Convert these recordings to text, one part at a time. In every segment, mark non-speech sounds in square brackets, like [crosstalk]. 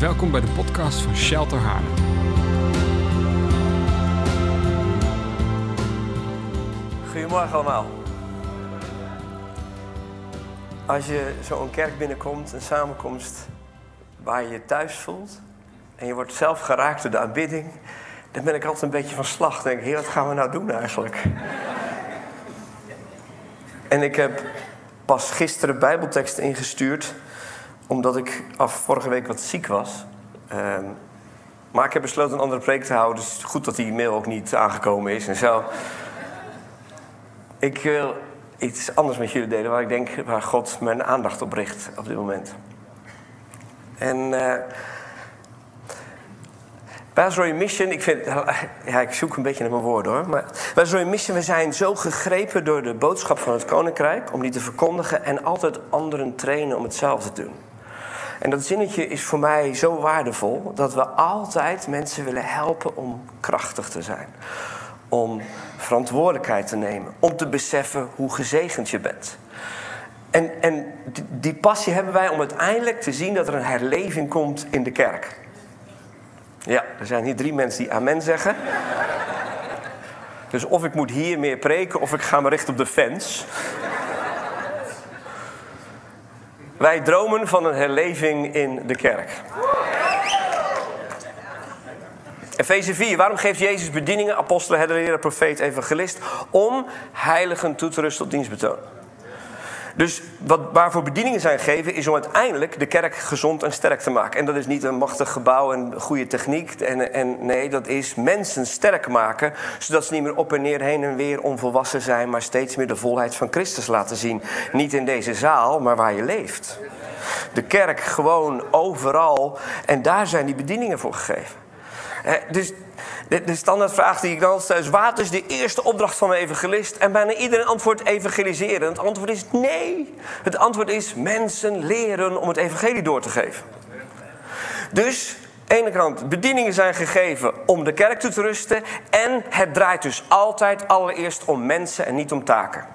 Welkom bij de podcast van Shelter Haarlem. Goedemorgen allemaal. Als je zo'n kerk binnenkomt, een samenkomst waar je je thuis voelt en je wordt zelf geraakt door de aanbidding, dan ben ik altijd een beetje van slag. Denk heer, wat gaan we nou doen eigenlijk? en ik heb pas gisteren bijbelteksten ingestuurd, omdat ik af vorige week wat ziek was. Ehm, maar ik heb besloten een andere preek te houden, dus goed dat die mail ook niet aangekomen is en zo. Ik wil iets anders met jullie delen waar ik denk waar God mijn aandacht op richt op dit moment. En uh, bij Roy Mission, ik, vind, ja, ik zoek een beetje naar mijn woorden hoor. Maar bij Mission, we zijn zo gegrepen door de boodschap van het Koninkrijk om die te verkondigen en altijd anderen trainen om hetzelfde te doen. En dat zinnetje is voor mij zo waardevol dat we altijd mensen willen helpen om krachtig te zijn om verantwoordelijkheid te nemen. Om te beseffen hoe gezegend je bent. En, en die, passie hebben wij om uiteindelijk te zien dat er een herleving komt in de kerk. Ja, er zijn hier drie mensen die amen zeggen. Dus of ik moet hier meer preken of ik ga me richten op de fans. Wij dromen van een herleving in de kerk. Efeze 4. Waarom geeft Jezus bedieningen, apostelen, herder, profeet, evangelist? Om heiligen toe te rusten op dienstbetoon. Dus wat, waarvoor bedieningen zijn gegeven, is om uiteindelijk de kerk gezond en sterk te maken. En dat is niet een machtig gebouw en goede techniek. En, en nee, dat is mensen sterk maken, zodat ze niet meer op en neer, heen en weer onvolwassen zijn, maar steeds meer de volheid van Christus laten zien. Niet in deze zaal, maar waar je leeft. De kerk gewoon overal. En daar zijn die bedieningen voor gegeven dus de, de standaardvraag die ik dan stel is: wat is de eerste opdracht van een evangelist? En bijna iedereen antwoordt evangeliseren. Het antwoord is nee. Het antwoord is mensen leren om het evangelie door te geven. Dus de ene kant, bedieningen zijn gegeven om de kerk toe te rusten. En het draait dus altijd allereerst om mensen en niet om taken.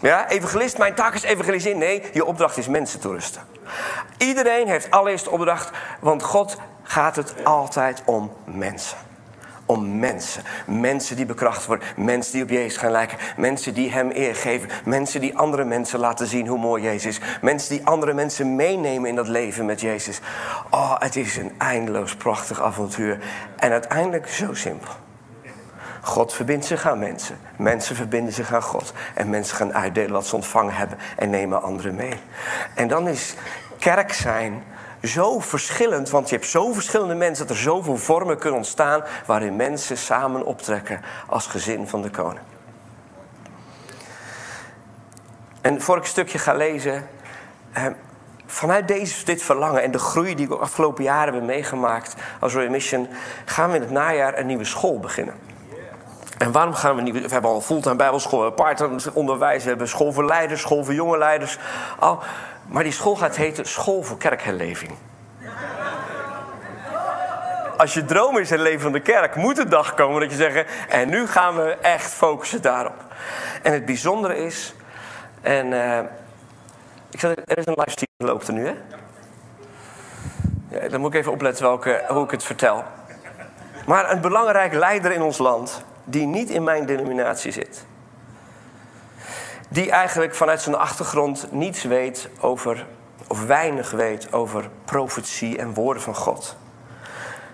Ja, evangelist, mijn taak is evangeliseren. Nee, je opdracht is mensen toerusten. Iedereen heeft allereerst de opdracht, want God gaat het altijd om mensen. Om mensen. Mensen die bekracht worden. Mensen die op Jezus gaan lijken. Mensen die Hem eer geven. Mensen die andere mensen laten zien hoe mooi Jezus is. Mensen die andere mensen meenemen in dat leven met Jezus. Oh, het is een eindeloos prachtig avontuur. En uiteindelijk zo simpel. God verbindt zich aan mensen. Mensen verbinden zich aan God. En mensen gaan uitdelen wat ze ontvangen hebben en nemen anderen mee. En dan is kerk zijn zo verschillend, want je hebt zo verschillende mensen dat er zoveel vormen kunnen ontstaan waarin mensen samen optrekken als gezin van de koning. En voor ik een stukje ga lezen, eh, vanuit deze, dit verlangen en de groei die ik de afgelopen jaren heb meegemaakt als Royal Mission, gaan we in het najaar een nieuwe school beginnen. En waarom gaan we niet... We hebben al fulltime bijbelschool, part onderwijs, we hebben school voor leiders, school voor jonge leiders. Al, maar die school gaat heten School voor Kerkherleving. Als je droom is het leven van de kerk, moet de dag komen dat je zegt... en nu gaan we echt focussen daarop. En het bijzondere is... En uh, ik zeg, er is een livestream loopt er nu, hè? Ja, dan moet ik even opletten welke, hoe ik het vertel. Maar een belangrijk leider in ons land die niet in mijn denominatie zit. Die eigenlijk vanuit zijn achtergrond niets weet over, of weinig weet over profetie en woorden van God.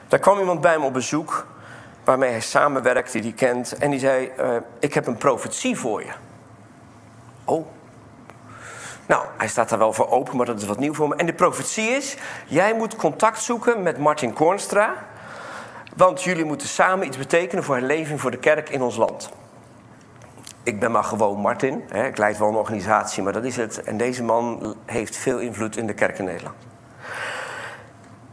Daar kwam iemand bij me op bezoek, waarmee hij samenwerkt, die hij kent. En die zei, uh, ik heb een profetie voor je. Oh. Nou, hij staat daar wel voor open, maar dat is wat nieuw voor me. En de profetie is, jij moet contact zoeken met Martin Kornstra... Want jullie moeten samen iets betekenen voor het leven voor de kerk in ons land. Ik ben maar gewoon Martin. Hè. Ik leid wel een organisatie, maar dat is het. En deze man heeft veel invloed in de kerk in Nederland.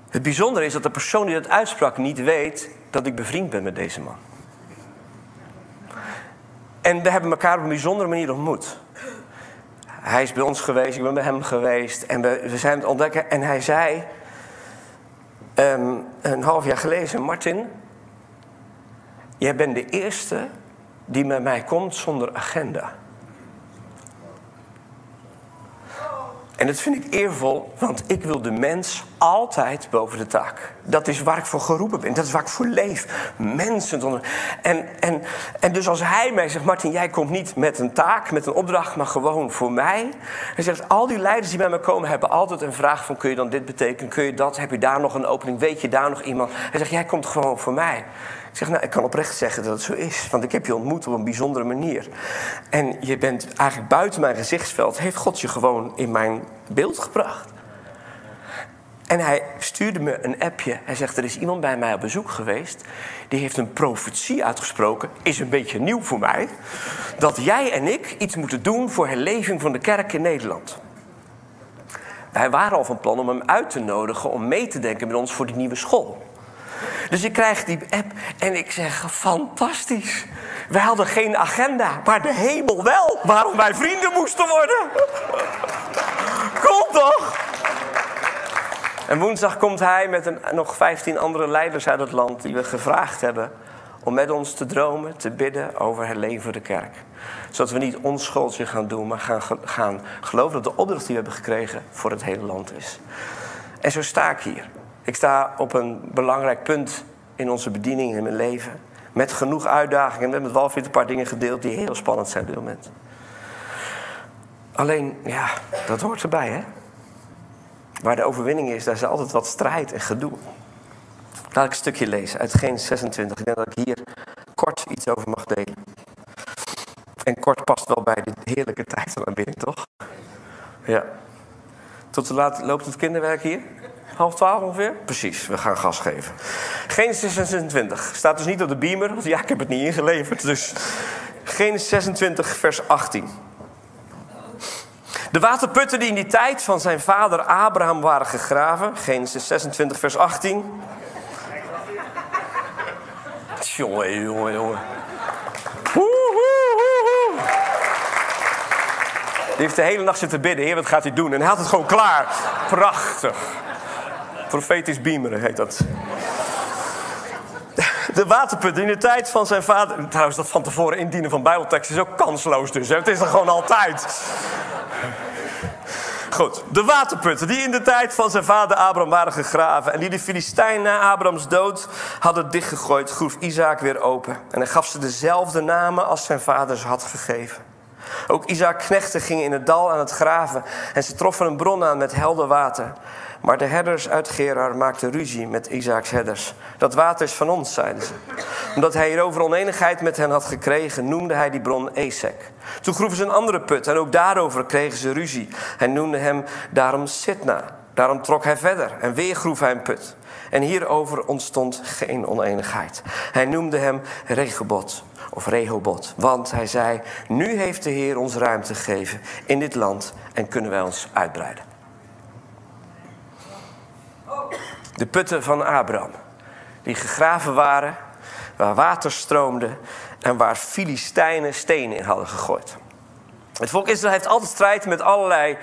Het bijzondere is dat de persoon die dat uitsprak niet weet dat ik bevriend ben met deze man. En we hebben elkaar op een bijzondere manier ontmoet. Hij is bij ons geweest, ik ben bij hem geweest. En we, we zijn het ontdekken. En hij zei: um, een half jaar geleden, Martin, jij bent de eerste die met mij komt zonder agenda. En dat vind ik eervol, want ik wil de mens altijd boven de taak. Dat is waar ik voor geroepen ben. Dat is waar ik voor leef. Mensen. En, en, en dus als hij mij zegt, Martin, jij komt niet met een taak, met een opdracht, maar gewoon voor mij. Hij zegt, al die leiders die bij mij komen, hebben altijd een vraag van, kun je dan dit betekenen? Kun je dat? Heb je daar nog een opening? Weet je daar nog iemand? Hij zegt, jij komt gewoon voor mij. Ik zeg, nou, ik kan oprecht zeggen dat het zo is. Want ik heb je ontmoet op een bijzondere manier. En je bent eigenlijk buiten mijn gezichtsveld. Heeft God je gewoon in mijn beeld gebracht. En hij stuurde me een appje. Hij zegt, er is iemand bij mij op bezoek geweest. Die heeft een profetie uitgesproken. Is een beetje nieuw voor mij. Dat jij en ik iets moeten doen voor herleving van de kerk in Nederland. Wij waren al van plan om hem uit te nodigen om mee te denken met ons voor die nieuwe school. Dus ik krijg die app en ik zeg: fantastisch. Wij hadden geen agenda, maar de hemel wel. Waarom wij vrienden moesten worden. Kom toch? En woensdag komt hij met een, nog 15 andere leiders uit het land die we gevraagd hebben om met ons te dromen, te bidden over het leven de kerk. Zodat we niet ons gaan doen, maar gaan, gaan geloven dat de opdracht die we hebben gekregen voor het hele land is. En zo sta ik hier. Ik sta op een belangrijk punt in onze bediening in mijn leven. Met genoeg uitdagingen. We hebben met Walfried een paar dingen gedeeld die heel spannend zijn op dit moment. Alleen, ja, dat hoort erbij, hè? Waar de overwinning is, daar is altijd wat strijd en gedoe. Laat ik een stukje lezen uit Genesis 26. Ik denk dat ik hier kort iets over mag delen. En kort past wel bij de heerlijke tijd van aanbidding, toch? Ja. Tot de laat loopt het kinderwerk hier? Half twaalf ongeveer? Precies, we gaan gas geven. Genesis 26. Staat dus niet op de beamer, want ja, ik heb het niet ingeleverd. Dus Genesis 26, vers 18. De waterputten die in die tijd van zijn vader Abraham waren gegraven. Genesis 26, vers 18. Jongen, jongen, jongen. Die heeft de hele nacht zitten bidden. Heer, wat gaat hij doen? En hij had het gewoon klaar. Prachtig. Profetisch beameren heet dat. De waterput in de tijd van zijn vader. Trouwens, dat van tevoren indienen van Bijbeltekst is ook kansloos dus. Het is er gewoon altijd. Goed, de waterputten die in de tijd van zijn vader Abraham waren gegraven... en die de Filistijn na Abrahams dood hadden dichtgegooid... groef Isaac weer open. En hij gaf ze dezelfde namen als zijn vader ze had gegeven. Ook Isaac knechten gingen in het dal aan het graven... en ze troffen een bron aan met helder water... Maar de herders uit Gerar maakten ruzie met Isaaks herders. Dat water is van ons, zeiden ze. Omdat hij hierover oneenigheid met hen had gekregen, noemde hij die bron Esek. Toen groeven ze een andere put en ook daarover kregen ze ruzie. Hij noemde hem daarom Sitna. Daarom trok hij verder en weer groef hij een put. En hierover ontstond geen oneenigheid. Hij noemde hem Rehobot of Rehobot. Want hij zei, nu heeft de Heer ons ruimte gegeven in dit land en kunnen wij ons uitbreiden. De putten van Abraham, die gegraven waren, waar water stroomde en waar Filistijnen stenen in hadden gegooid. Het volk Israël heeft altijd strijd met allerlei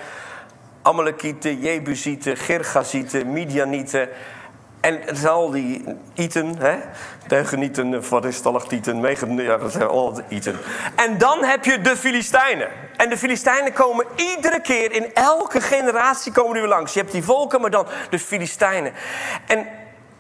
Amalekieten, Jebusieten, Girgazieten, Midianieten. En zijn al die iten, hè? Deugenieten, wat is stalactieten, megen, ja, dat zijn al die iten. En dan heb je de Filistijnen. En de Filistijnen komen iedere keer, in elke generatie komen die weer langs. Je hebt die volken, maar dan de Filistijnen. En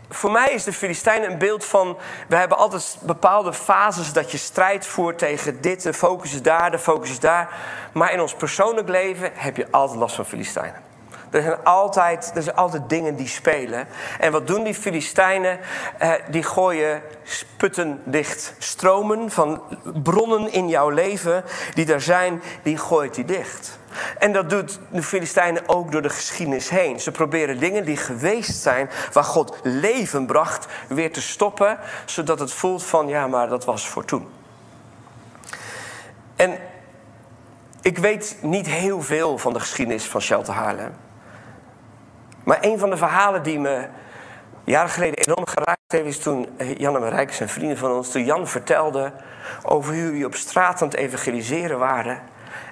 voor mij is de Filistijnen een beeld van... we hebben altijd bepaalde fases dat je strijd voert tegen dit. De focus is daar, de focus is daar. Maar in ons persoonlijk leven heb je altijd last van Filistijnen. Er zijn altijd, er zijn altijd dingen die spelen. En wat doen die Filistijnen? Eh, die gooien putten dicht. Stromen van bronnen in jouw leven die daar zijn, die gooit hij dicht. En dat doet de Filistijnen ook door de geschiedenis heen. Ze proberen dingen die geweest zijn, waar God leven bracht, weer te stoppen, zodat het voelt van ja, maar dat was voor toen. En ik weet niet heel veel van de geschiedenis van Shelter Haarlem. Maar een van de verhalen die me jaren geleden enorm geraakt heeft, is toen eh, Jan en Marijke zijn vrienden van ons, toen Jan vertelde over hoe jullie op straat aan het evangeliseren waren.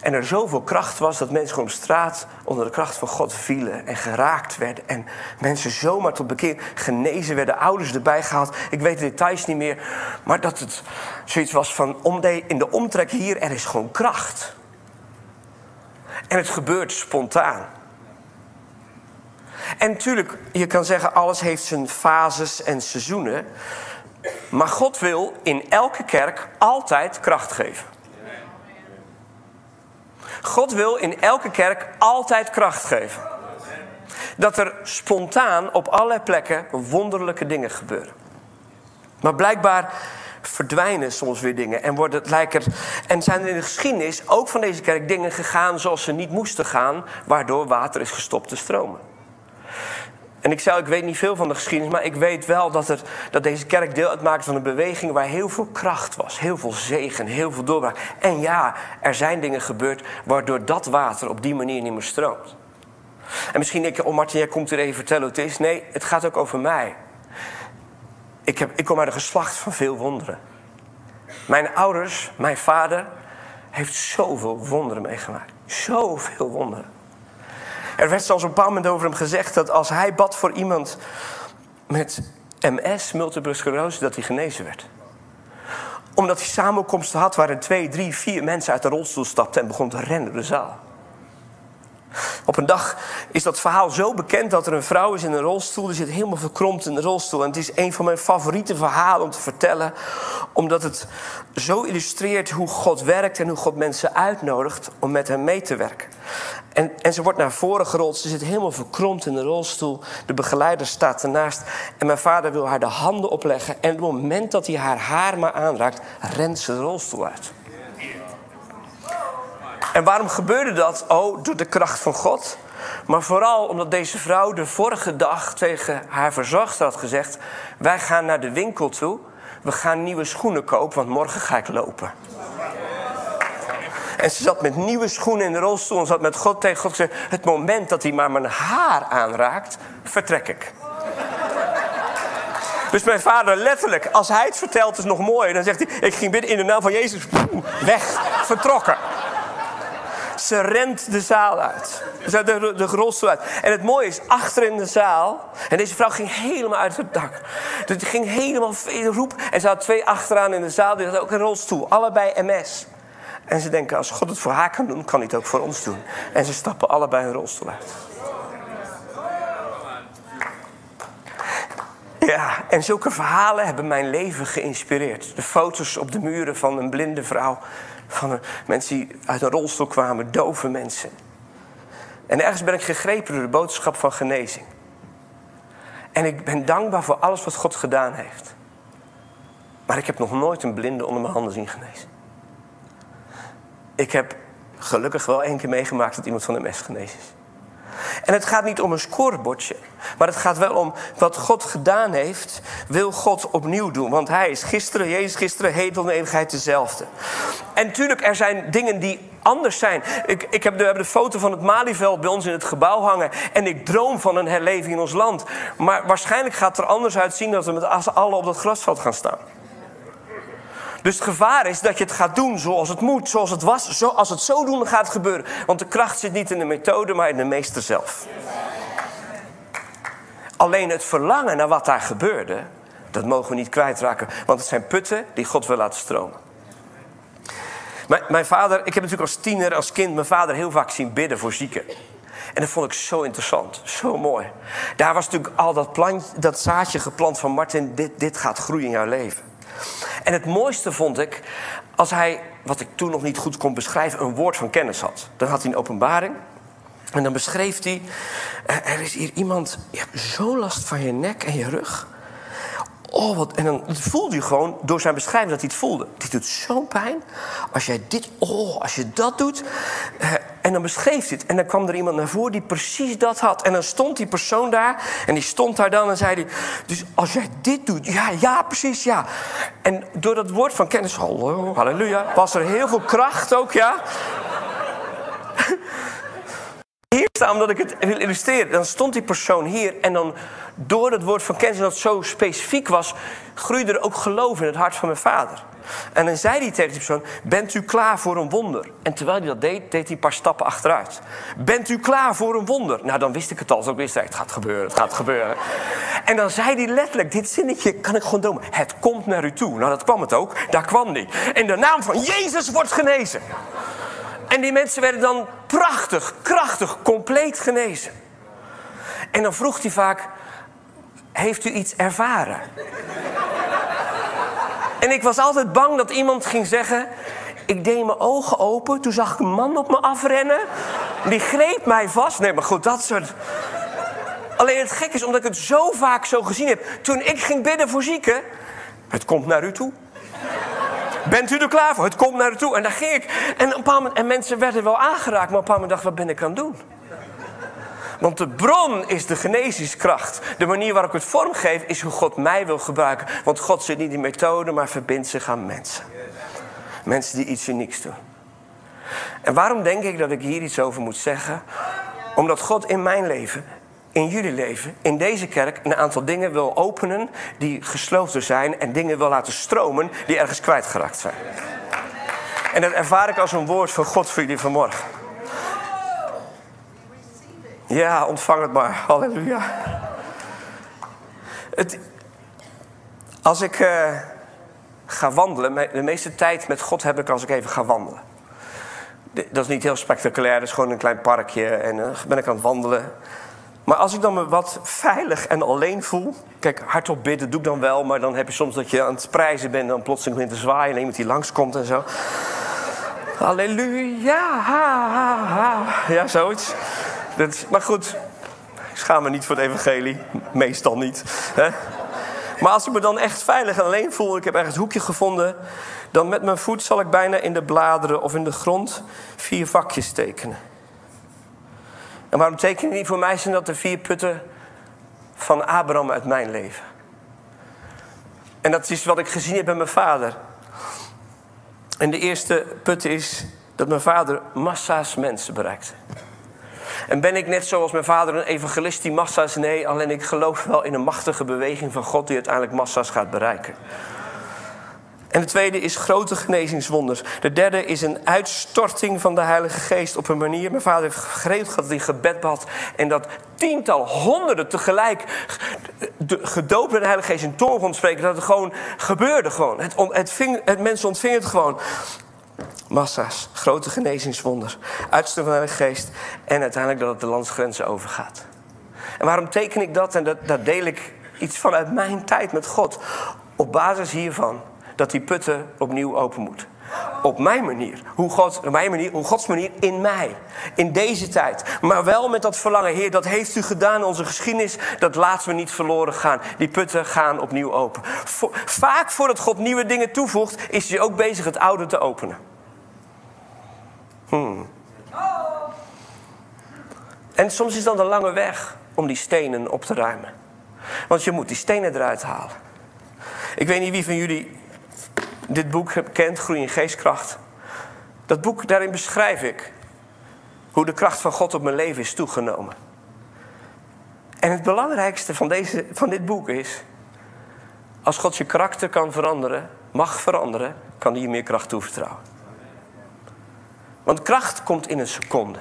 En er zoveel kracht was dat mensen gewoon op straat onder de kracht van God vielen en geraakt werden. En mensen zomaar tot bekeer genezen werden, ouders erbij gehaald. Ik weet de details niet meer. Maar dat het zoiets was van in de omtrek hier, er is gewoon kracht. En het gebeurt spontaan. En natuurlijk, je kan zeggen, alles heeft zijn fases en seizoenen. Maar God wil in elke kerk altijd kracht geven. God wil in elke kerk altijd kracht geven. Dat er spontaan op allerlei plekken wonderlijke dingen gebeuren. Maar blijkbaar verdwijnen soms weer dingen en wordt het lijker. En zijn er in de geschiedenis ook van deze kerk dingen gegaan zoals ze niet moesten gaan, waardoor water is gestopt te stromen. En ik, zei, ik weet niet veel van de geschiedenis, maar ik weet wel dat, er, dat deze kerk deel uitmaakt van een beweging waar heel veel kracht was, heel veel zegen, heel veel doorbraak. En ja, er zijn dingen gebeurd waardoor dat water op die manier niet meer stroomt. En misschien denk oh jij komt hier even vertellen hoe het is. Nee, het gaat ook over mij. Ik, heb, ik kom uit een geslacht van veel wonderen. Mijn ouders, mijn vader, heeft zoveel wonderen meegemaakt. Zoveel wonderen. Er werd zelfs op een bepaald moment over hem gezegd dat als hij bad voor iemand met MS, multiple sclerose, dat hij genezen werd. Omdat hij samenkomsten had waarin twee, drie, vier mensen uit de rolstoel stapten en begon te rennen de zaal. Op een dag is dat verhaal zo bekend dat er een vrouw is in een rolstoel. Die zit helemaal verkromd in de rolstoel. En het is een van mijn favoriete verhalen om te vertellen. Omdat het zo illustreert hoe God werkt en hoe God mensen uitnodigt om met hem mee te werken. En, en ze wordt naar voren gerold. Ze zit helemaal verkromd in de rolstoel. De begeleider staat ernaast. En mijn vader wil haar de handen opleggen. En op het moment dat hij haar haar maar aanraakt, rent ze de rolstoel uit. En waarom gebeurde dat? Oh, door de kracht van God. Maar vooral omdat deze vrouw de vorige dag tegen haar verzorgster had gezegd: Wij gaan naar de winkel toe. We gaan nieuwe schoenen kopen, want morgen ga ik lopen. En ze zat met nieuwe schoenen in de rolstoel en zat met God tegen God gezegd: Het moment dat hij maar mijn haar aanraakt, vertrek ik. Dus mijn vader letterlijk, als hij het vertelt, is nog mooi. Dan zegt hij: Ik ging binnen in de naam van Jezus, weg, vertrokken. Ze rent de zaal uit. Ze de, de rolstoel uit. En het mooie is, achter in de zaal... En deze vrouw ging helemaal uit het dak. Dus die ging helemaal roep. En ze had twee achteraan in de zaal. Die hadden ook een rolstoel. Allebei MS. En ze denken, als God het voor haar kan doen, kan hij het ook voor ons doen. En ze stappen allebei een rolstoel uit. Ja, en zulke verhalen hebben mijn leven geïnspireerd. De foto's op de muren van een blinde vrouw van mensen die uit een rolstoel kwamen, dove mensen. En ergens ben ik gegrepen door de boodschap van genezing. En ik ben dankbaar voor alles wat God gedaan heeft. Maar ik heb nog nooit een blinde onder mijn handen zien genezen. Ik heb gelukkig wel één keer meegemaakt dat iemand van de mes genezen is. En het gaat niet om een scorebordje. Maar het gaat wel om wat God gedaan heeft, wil God opnieuw doen. Want Hij is gisteren, Jezus gisteren, heden en dezelfde. En natuurlijk, er zijn dingen die anders zijn. Ik, ik heb de, we hebben de foto van het Malieveld bij ons in het gebouw hangen. En ik droom van een herleving in ons land. Maar waarschijnlijk gaat het er anders uitzien dat we met allen op dat grasveld gaan staan. Dus het gevaar is dat je het gaat doen zoals het moet, zoals het was. Zo, als het zo doen, gaat het gebeuren. Want de kracht zit niet in de methode, maar in de meester zelf. Alleen het verlangen naar wat daar gebeurde, dat mogen we niet kwijtraken. Want het zijn putten die God wil laten stromen. Mijn, vader, ik heb natuurlijk als tiener, als kind, mijn vader heel vaak zien bidden voor zieken. En dat vond ik zo interessant, zo mooi. Daar was natuurlijk al dat, dat zaadje geplant van Martin, dit, dit gaat groeien in jouw leven. En het mooiste vond ik als hij, wat ik toen nog niet goed kon beschrijven, een woord van kennis had. Dan had hij een openbaring. En dan beschreef hij: Er is hier iemand, je hebt zo last van je nek en je rug. Oh, wat. En dan voelde je gewoon door zijn beschrijving dat hij het voelde. Dit doet zo'n pijn. Als jij dit, oh, als je dat doet. Eh, en dan beschreef het. En dan kwam er iemand naar voren die precies dat had. En dan stond die persoon daar. En die stond daar dan en zei hij. Dus als jij dit doet, ja, ja, precies, ja. En door dat woord van kennis, hallo, halleluja, was er heel veel kracht ook, ja. Hier omdat ik het wil illustreren. Dan stond die persoon hier en dan door het woord van kennis dat zo specifiek was, groeide er ook geloof in het hart van mijn vader. En dan zei hij tegen die persoon: Bent u klaar voor een wonder? En terwijl hij dat deed, deed hij een paar stappen achteruit. Bent u klaar voor een wonder? Nou, dan wist ik het al. Zo wist hij: Het gaat gebeuren, het gaat gebeuren. En dan zei hij letterlijk: Dit zinnetje kan ik gewoon dromen. Het komt naar u toe. Nou, dat kwam het ook. Daar kwam hij. In de naam van Jezus wordt genezen. En die mensen werden dan prachtig, krachtig, compleet genezen. En dan vroeg hij vaak: Heeft u iets ervaren? en ik was altijd bang dat iemand ging zeggen: Ik deed mijn ogen open, toen zag ik een man op me afrennen. Die greep mij vast. Nee, maar goed, dat soort. Alleen het gek is, omdat ik het zo vaak zo gezien heb. Toen ik ging bidden voor zieken, het komt naar u toe. Bent u er klaar voor? Het komt naar toe. En daar ging ik. En, een paar en mensen werden wel aangeraakt, maar op een paar moment dacht wat ben ik aan het doen? Want de bron is de genezingskracht. De manier waarop ik het vormgeef is hoe God mij wil gebruiken. Want God zit niet in methode, maar verbindt zich aan mensen. Mensen die iets unieks doen. En waarom denk ik dat ik hier iets over moet zeggen? Omdat God in mijn leven in jullie leven, in deze kerk, een aantal dingen wil openen die gesloten zijn en dingen wil laten stromen die ergens kwijtgeraakt zijn. En dat ervaar ik als een woord van God voor jullie vanmorgen. Ja, ontvang het maar. Halleluja. Het, als ik uh, ga wandelen, de meeste tijd met God heb ik als ik even ga wandelen. Dat is niet heel spectaculair, dat is gewoon een klein parkje en dan ben ik aan het wandelen. Maar als ik dan me wat veilig en alleen voel. Kijk, hardop bidden doe ik dan wel. Maar dan heb je soms dat je aan het prijzen bent. En dan plotseling begint te zwaaien. En iemand die langskomt en zo. Halleluja. Ha, ha, ha. Ja, zoiets. Dat maar goed, ik schaam me niet voor het evangelie. Meestal niet. Hè? Maar als ik me dan echt veilig en alleen voel. Ik heb ergens een hoekje gevonden. Dan met mijn voet zal ik bijna in de bladeren of in de grond vier vakjes tekenen. En waarom tekenen die voor mij zijn dat de vier putten van Abraham uit mijn leven? En dat is wat ik gezien heb bij mijn vader. En de eerste put is dat mijn vader massa's mensen bereikte. En ben ik net zoals mijn vader een evangelist die massa's? Nee, alleen ik geloof wel in een machtige beweging van God die uiteindelijk massa's gaat bereiken. En de tweede is grote genezingswonders. De derde is een uitstorting van de Heilige Geest op een manier. Mijn vader heeft geregeld dat hij gebed bad. En dat tiental, honderden tegelijk gedoopt met de Heilige Geest in tongen kon spreken. Dat het gewoon gebeurde gewoon. Het, het, ving, het mensen ontvingen het gewoon. Massa's, grote genezingswonders. Uitstorting van de Heilige Geest. En uiteindelijk dat het de landsgrenzen overgaat. En waarom teken ik dat? En dat, daar deel ik iets van uit mijn tijd met God. Op basis hiervan dat die putten opnieuw open moet. Op mijn manier. Hoe, God, op mijn manier. hoe Gods manier in mij. In deze tijd. Maar wel met dat verlangen. Heer, dat heeft u gedaan in onze geschiedenis. Dat laten we niet verloren gaan. Die putten gaan opnieuw open. vaak voordat God nieuwe dingen toevoegt, is hij ook bezig het oude te openen. Hmm. En soms is dan de lange weg om die stenen op te ruimen. Want je moet die stenen eruit halen. Ik weet niet wie van jullie dit boek kent, Groei in Geestkracht. Dat boek, daarin beschrijf ik hoe de kracht van God op mijn leven is toegenomen. En het belangrijkste van, deze, van dit boek is... als God je karakter kan veranderen, mag veranderen... kan hij je meer kracht toevertrouwen. Want kracht komt in een seconde.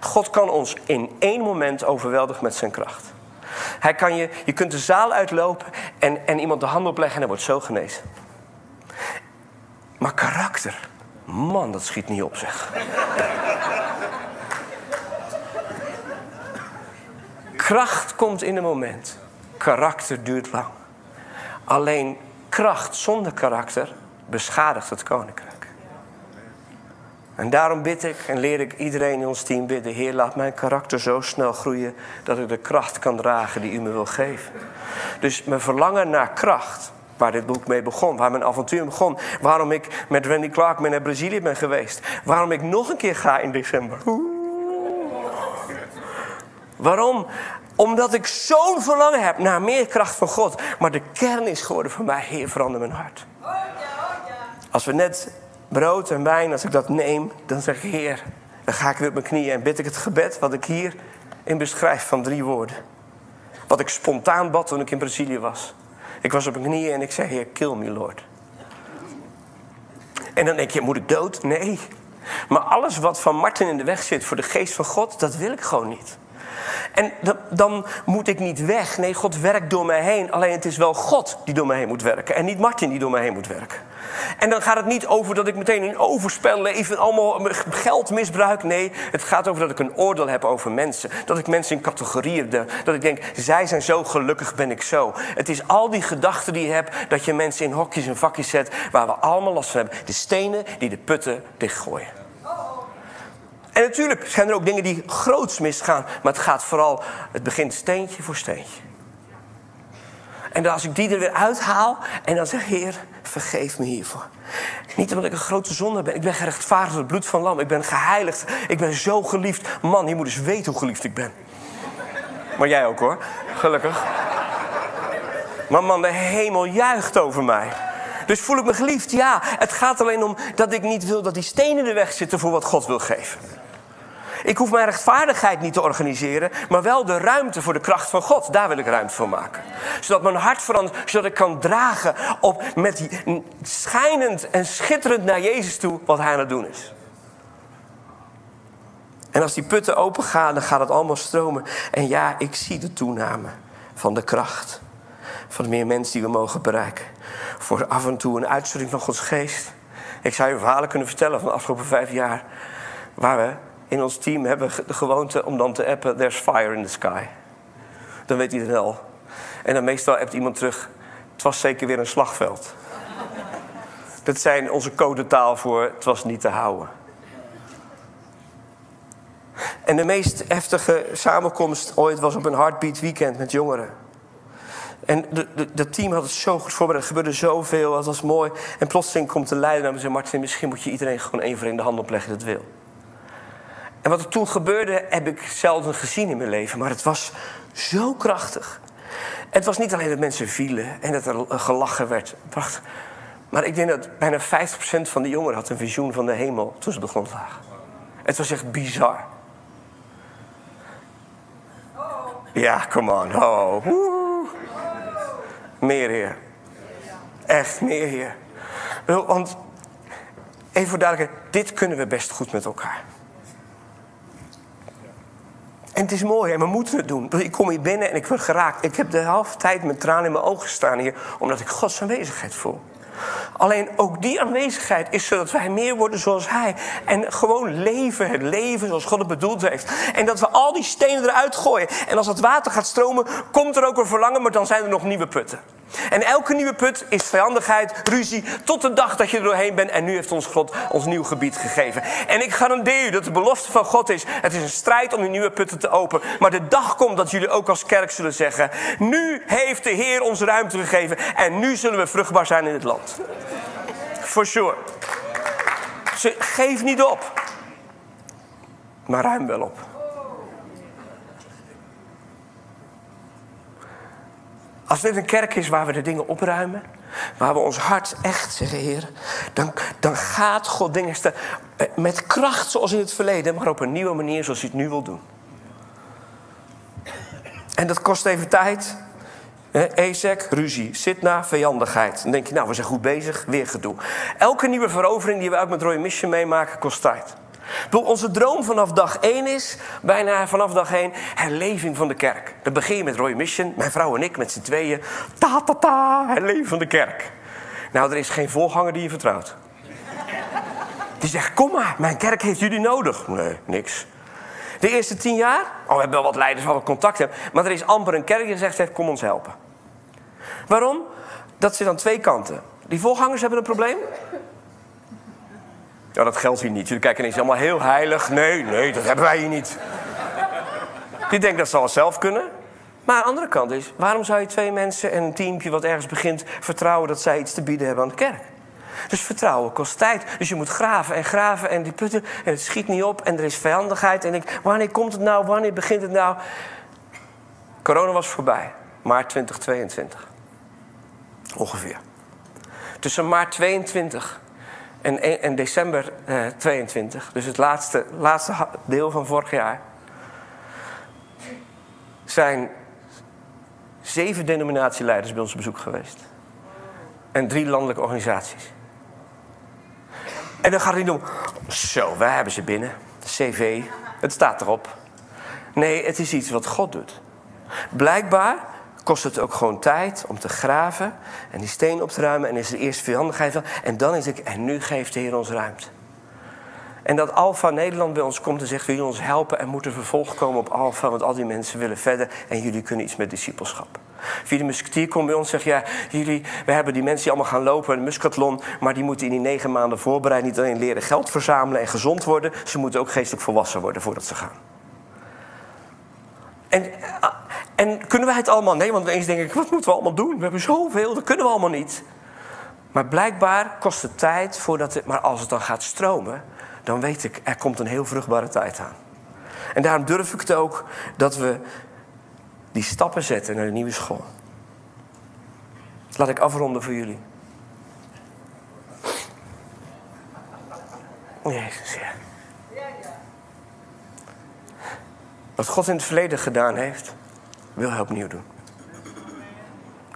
God kan ons in één moment overweldigen met zijn kracht. Hij kan je, je kunt de zaal uitlopen en, en iemand de hand opleggen en hij wordt zo genezen. Maar karakter, man, dat schiet niet op zeg. Kracht komt in een moment. Karakter duurt lang. Alleen kracht zonder karakter beschadigt het koninkrijk. En daarom bid ik en leer ik iedereen in ons team bidden: Heer, laat mijn karakter zo snel groeien dat ik de kracht kan dragen die u me wil geven. Dus mijn verlangen naar kracht Waar dit boek mee begon, waar mijn avontuur begon. Waarom ik met Randy Clark naar Brazilië ben geweest. Waarom ik nog een keer ga in december. Waarom? Omdat ik zo'n verlangen heb naar meer kracht van God. Maar de kern is geworden voor mij, Heer, verander mijn hart. Als we net brood en wijn, als ik dat neem, dan zeg ik, Heer, dan ga ik weer op mijn knieën en bid ik het gebed wat ik hier in beschrijf van drie woorden. Wat ik spontaan bad toen ik in Brazilië was. Ik was op mijn knieën en ik zei, Heer, kill me, Lord. En dan denk je, moet ik dood? Nee. Maar alles wat van Martin in de weg zit voor de geest van God, dat wil ik gewoon niet. En dan moet ik niet weg. Nee, God werkt door mij heen. Alleen het is wel God die door mij heen moet werken. En niet Martin die door mij heen moet werken. En dan gaat het niet over dat ik meteen in overspel leef en allemaal geld misbruik. Nee, het gaat over dat ik een oordeel heb over mensen. Dat ik mensen in categorieën. Dat ik denk, zij zijn zo gelukkig, ben ik zo. Het is al die gedachten die je hebt dat je mensen in hokjes en vakjes zet waar we allemaal last van hebben. De stenen die de putten dichtgooien. En natuurlijk zijn er ook dingen die groots misgaan. Maar het gaat vooral, het begint steentje voor steentje. En als ik die er weer uithaal en dan zeg, Heer, vergeef me hiervoor. Niet omdat ik een grote zonde ben. Ik ben gerechtvaardigd door het bloed van lam. Ik ben geheiligd. Ik ben zo geliefd. Man, je moet eens weten hoe geliefd ik ben. Maar jij ook hoor, gelukkig. Maar man, de hemel juicht over mij. Dus voel ik me geliefd? Ja. Het gaat alleen om dat ik niet wil dat die stenen in de weg zitten voor wat God wil geven. Ik hoef mijn rechtvaardigheid niet te organiseren, maar wel de ruimte voor de kracht van God. Daar wil ik ruimte voor maken. Zodat mijn hart verandert, zodat ik kan dragen op met die schijnend en schitterend naar Jezus toe wat hij aan het doen is. En als die putten open gaan, dan gaat het allemaal stromen. En ja, ik zie de toename van de kracht. Van de meer mensen die we mogen bereiken. Voor af en toe een uitstorting van Gods geest. Ik zou je verhalen kunnen vertellen van de afgelopen vijf jaar. Waar we in ons team hebben de gewoonte om dan te appen: There's fire in the sky. Dan weet iedereen al. En dan meestal appt iemand terug: Het was zeker weer een slagveld. [laughs] Dat zijn onze codetaal voor: Het was niet te houden. En de meest heftige samenkomst ooit was op een Heartbeat Weekend met jongeren. En dat team had het zo goed voorbereid. Er gebeurde zoveel, het was mooi. En plotseling komt de leider naar me en zegt... Martin, misschien moet je iedereen gewoon één voor één de hand opleggen dat wil. En wat er toen gebeurde, heb ik zelden gezien in mijn leven. Maar het was zo krachtig. Het was niet alleen dat mensen vielen en dat er gelachen werd. Maar ik denk dat bijna 50% van de jongeren had een visioen van de hemel toen ze op de grond lagen. Het was echt bizar. Ja, come on. Oh. Meer heer. Echt meer heer. Want, even voor duidelijkheid, dit kunnen we best goed met elkaar. En het is mooi en we moeten het doen. Ik kom hier binnen en ik word geraakt. Ik heb de halve tijd met tranen in mijn ogen staan hier, omdat ik Gods aanwezigheid voel. Alleen ook die aanwezigheid is zodat wij meer worden zoals Hij. En gewoon leven, het leven zoals God het bedoeld heeft. En dat we al die stenen eruit gooien. En als het water gaat stromen, komt er ook een verlangen, maar dan zijn er nog nieuwe putten. En elke nieuwe put is vijandigheid, ruzie, tot de dag dat je er doorheen bent. En nu heeft ons God ons nieuw gebied gegeven. En ik garandeer u dat de belofte van God is: het is een strijd om die nieuwe putten te openen. Maar de dag komt dat jullie ook als kerk zullen zeggen: nu heeft de Heer ons ruimte gegeven. En nu zullen we vruchtbaar zijn in het land. For sure. Geef niet op. Maar ruim wel op. Als dit een kerk is waar we de dingen opruimen, waar we ons hart echt zeggen, Heer, dan, dan gaat God dingen eh, met kracht zoals in het verleden, maar op een nieuwe manier zoals hij het nu wil doen. En dat kost even tijd. Ezek, ruzie. Sitna, vijandigheid. Dan denk je, nou, we zijn goed bezig, weer gedoe. Elke nieuwe verovering die we ook met Roy Mission meemaken, kost tijd. Onze droom vanaf dag 1 is, bijna vanaf dag 1, herleving van de kerk. Dat begin je met Roy Mission, mijn vrouw en ik met z'n tweeën. Ta ta ta, herleving van de kerk. Nou, er is geen voorganger die je vertrouwt. Die zegt, kom maar, mijn kerk heeft jullie nodig. Nee, niks. De eerste tien jaar, oh, we hebben wel wat leiders waar we contact hebben. Maar er is amper een kerk die zegt, heeft, kom ons helpen. Waarom? Dat zit aan twee kanten. Die voorgangers hebben een probleem. Ja, dat geldt hier niet. Jullie kijken ineens allemaal heel heilig. Nee, nee, dat hebben wij hier niet. Die denkt dat ze al zelf kunnen. Maar aan de andere kant is, waarom zou je twee mensen en een teampje wat ergens begint vertrouwen dat zij iets te bieden hebben aan de kerk? Dus vertrouwen kost tijd. Dus je moet graven en graven en die putten en het schiet niet op en er is vijandigheid. En ik, wanneer komt het nou? Wanneer begint het nou? Corona was voorbij, maart 2022. Ongeveer. Tussen maart 22 en, en december eh, 22, dus het laatste, laatste deel van vorig jaar, zijn zeven denominatieleiders bij ons op bezoek geweest. En drie landelijke organisaties. En dan gaat niet om, zo, wij hebben ze binnen. CV, het staat erop. Nee, het is iets wat God doet. Blijkbaar kost het ook gewoon tijd om te graven en die steen op te ruimen. En is er eerst vijandigheid van. En dan is ik, en nu geeft de Heer ons ruimte. En dat Alfa Nederland bij ons komt en zegt: je ons helpen? En moet er vervolg komen op Alfa, want al die mensen willen verder en jullie kunnen iets met discipelschap. Via de musketier komt bij ons en zegt: Ja, jullie, we hebben die mensen die allemaal gaan lopen, een muskathlon, maar die moeten in die negen maanden voorbereid niet alleen leren geld verzamelen en gezond worden, ze moeten ook geestelijk volwassen worden voordat ze gaan. En, en kunnen wij het allemaal? Nee, want eens denk ik: Wat moeten we allemaal doen? We hebben zoveel, dat kunnen we allemaal niet. Maar blijkbaar kost het tijd voordat het. Maar als het dan gaat stromen, dan weet ik, er komt een heel vruchtbare tijd aan. En daarom durf ik het ook dat we die stappen zetten naar de nieuwe school. Laat ik afronden voor jullie. Jezus, ja. Wat God in het verleden gedaan heeft, wil hij opnieuw doen.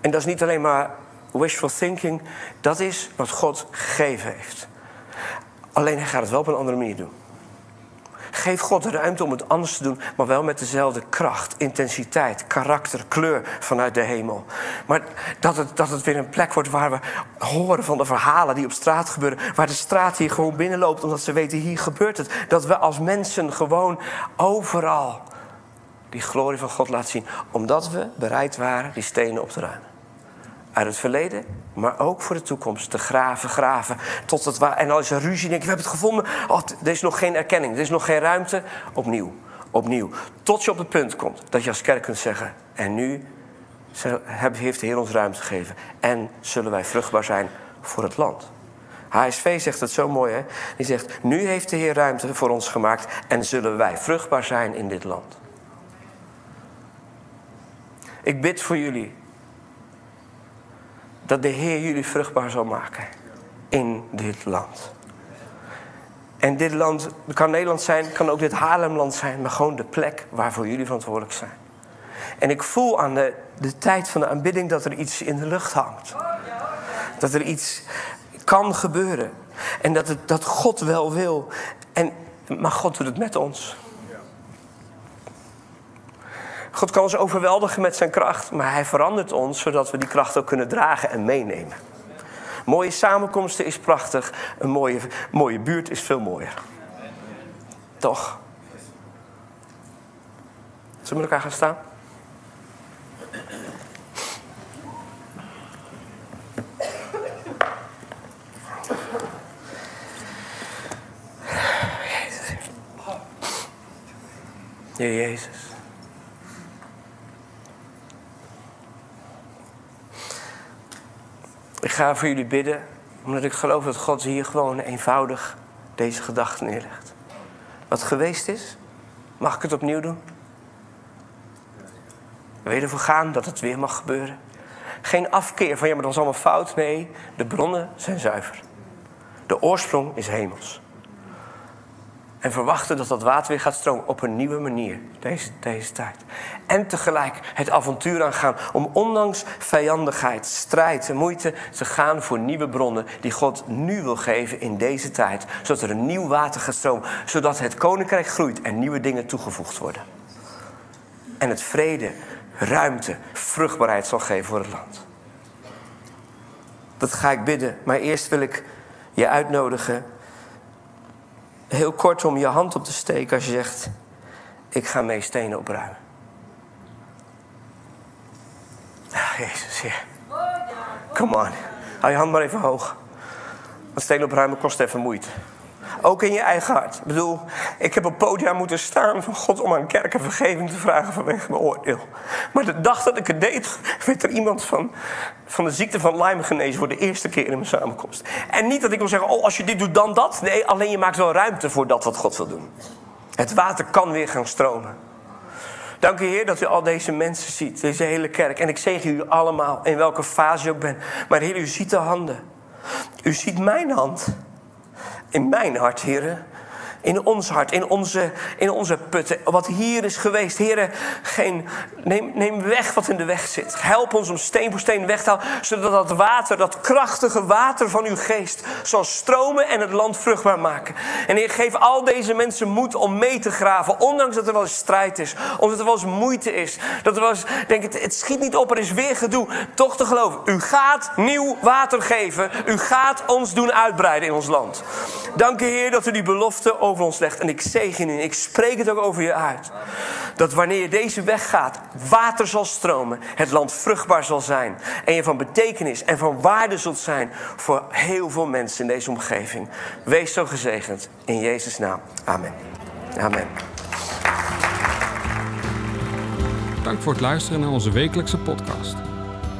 En dat is niet alleen maar wishful thinking, dat is wat God gegeven heeft. Alleen hij gaat het wel op een andere manier doen. Geef God de ruimte om het anders te doen, maar wel met dezelfde kracht, intensiteit, karakter, kleur vanuit de hemel. Maar dat het, dat het weer een plek wordt waar we horen van de verhalen die op straat gebeuren. Waar de straat hier gewoon binnenloopt omdat ze weten hier gebeurt het. Dat we als mensen gewoon overal die glorie van God laten zien. Omdat we bereid waren die stenen op te ruimen uit het verleden, maar ook voor de toekomst. Te graven, graven. Tot het waar. En als er ruzie, denk ik, we hebben het gevonden. Oh, er is nog geen erkenning, er is nog geen ruimte. Opnieuw, opnieuw. Tot je op het punt komt dat je als kerk kunt zeggen: En nu heeft de Heer ons ruimte gegeven. En zullen wij vruchtbaar zijn voor het land. HSV zegt het zo mooi, hè? Die zegt: Nu heeft de Heer ruimte voor ons gemaakt. En zullen wij vruchtbaar zijn in dit land. Ik bid voor jullie dat de Heer jullie vruchtbaar zal maken in dit land. En dit land kan Nederland zijn, kan ook dit Haarlemland zijn, maar gewoon de plek waarvoor jullie verantwoordelijk zijn. En ik voel aan de, de tijd van de aanbidding dat er iets in de lucht hangt. Dat er iets kan gebeuren. En dat, het, dat God wel wil. En, maar God doet het met ons. God kan ons overweldigen met zijn kracht, maar hij verandert ons zodat we die kracht ook kunnen dragen en meenemen. Mooie samenkomsten is prachtig, een mooie, mooie buurt is veel mooier. Toch? Zullen we elkaar gaan staan? Jezus. Jezus. Ik ga voor jullie bidden, omdat ik geloof dat God hier gewoon eenvoudig deze gedachte neerlegt. Wat geweest is, mag ik het opnieuw doen? Je ervoor gaan dat het weer mag gebeuren? Geen afkeer van ja, maar dat is allemaal fout. Nee, de bronnen zijn zuiver. De oorsprong is hemels. En verwachten dat dat water weer gaat stromen op een nieuwe manier deze, deze tijd. En tegelijk het avontuur aangaan om ondanks vijandigheid, strijd en moeite te gaan voor nieuwe bronnen die God nu wil geven in deze tijd. Zodat er een nieuw water gaat stromen. Zodat het koninkrijk groeit en nieuwe dingen toegevoegd worden. En het vrede, ruimte, vruchtbaarheid zal geven voor het land. Dat ga ik bidden. Maar eerst wil ik je uitnodigen heel kort om je hand op te steken als je zegt: Ik ga mee stenen opruimen. Ah, Jezus, ja. Come on. Hou je hand maar even hoog. Want stenen opruimen kost even moeite. Ook in je eigen hart. Ik bedoel, ik heb op podia moeten staan van God om aan kerken vergeving te vragen vanwege mijn oordeel. Maar de dag dat ik het deed, werd er iemand van, van de ziekte van Lyme genezen voor de eerste keer in mijn samenkomst. En niet dat ik wil zeggen, oh als je dit doet dan dat. Nee, alleen je maakt wel ruimte voor dat wat God wil doen. Het water kan weer gaan stromen. Dank u Heer dat u al deze mensen ziet, deze hele kerk. En ik zegen u allemaal, in welke fase je ook bent. Maar Heer, u ziet de handen. U ziet mijn hand in mijn hart, heren. in ons hart, in onze, in onze putten. Wat hier is geweest. Heren, geen, neem, neem weg wat in de weg zit. Help ons om steen voor steen weg te halen. Zodat dat water, dat krachtige water van uw geest zal stromen en het land vruchtbaar maken. En Heer, geef al deze mensen moed om mee te graven. Ondanks dat er wel eens strijd is. Omdat er wel eens moeite is. Dat er wel eens, denk het, het schiet niet op, er is weer gedoe. Toch te geloven. U gaat nieuw water geven. U gaat ons doen uitbreiden in ons land. Dank u Heer dat u die belofte over ons legt. En ik zegen u. Ik spreek het ook over je uit. Dat wanneer je deze weg gaat, water zal stromen. Het land vruchtbaar zal zijn. En je van betekenis en van waarde zult zijn voor heel veel mensen in deze omgeving. Wees zo gezegend. In Jezus' naam. Amen. Amen. Dank voor het luisteren naar onze wekelijkse podcast.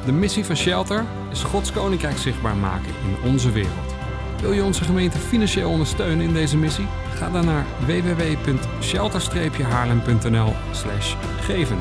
De missie van Shelter is Gods Koninkrijk zichtbaar maken in onze wereld. Wil je onze gemeente financieel ondersteunen in deze missie? Ga dan naar www.shelter-haarlem.nl geven.